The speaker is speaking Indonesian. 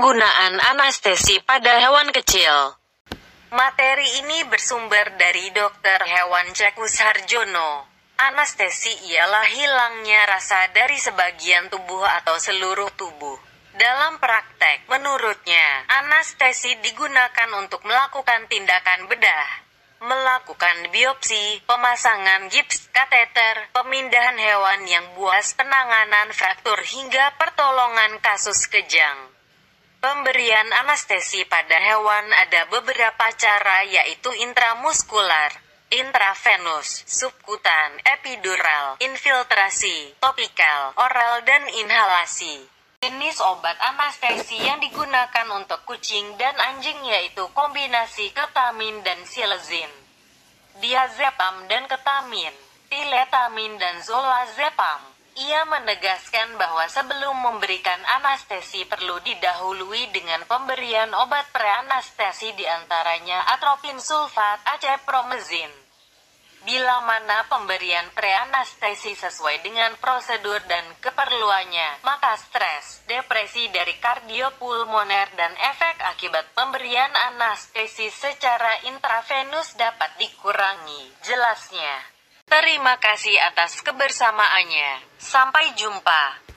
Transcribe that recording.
Penggunaan anestesi pada hewan kecil. Materi ini bersumber dari Dr. Hewan Cekus Harjono. Anestesi ialah hilangnya rasa dari sebagian tubuh atau seluruh tubuh. Dalam praktek, menurutnya, anestesi digunakan untuk melakukan tindakan bedah, melakukan biopsi, pemasangan gips, kateter, pemindahan hewan yang buas, penanganan fraktur hingga pertolongan kasus kejang. Pemberian anestesi pada hewan ada beberapa cara yaitu intramuskular, intravenus, subkutan, epidural, infiltrasi, topikal, oral dan inhalasi. Jenis obat anestesi yang digunakan untuk kucing dan anjing yaitu kombinasi ketamin dan silazin, diazepam dan ketamin, tiletamin dan zolazepam. Ia menegaskan bahwa sebelum memberikan anestesi perlu didahului dengan pemberian obat preanestesi di antaranya atropin sulfat, acepromazin. Bila mana pemberian preanestesi sesuai dengan prosedur dan keperluannya, maka stres, depresi dari kardiopulmoner dan efek akibat pemberian anestesi secara intravenus dapat dikurangi. Jelasnya. Terima kasih atas kebersamaannya. Sampai jumpa.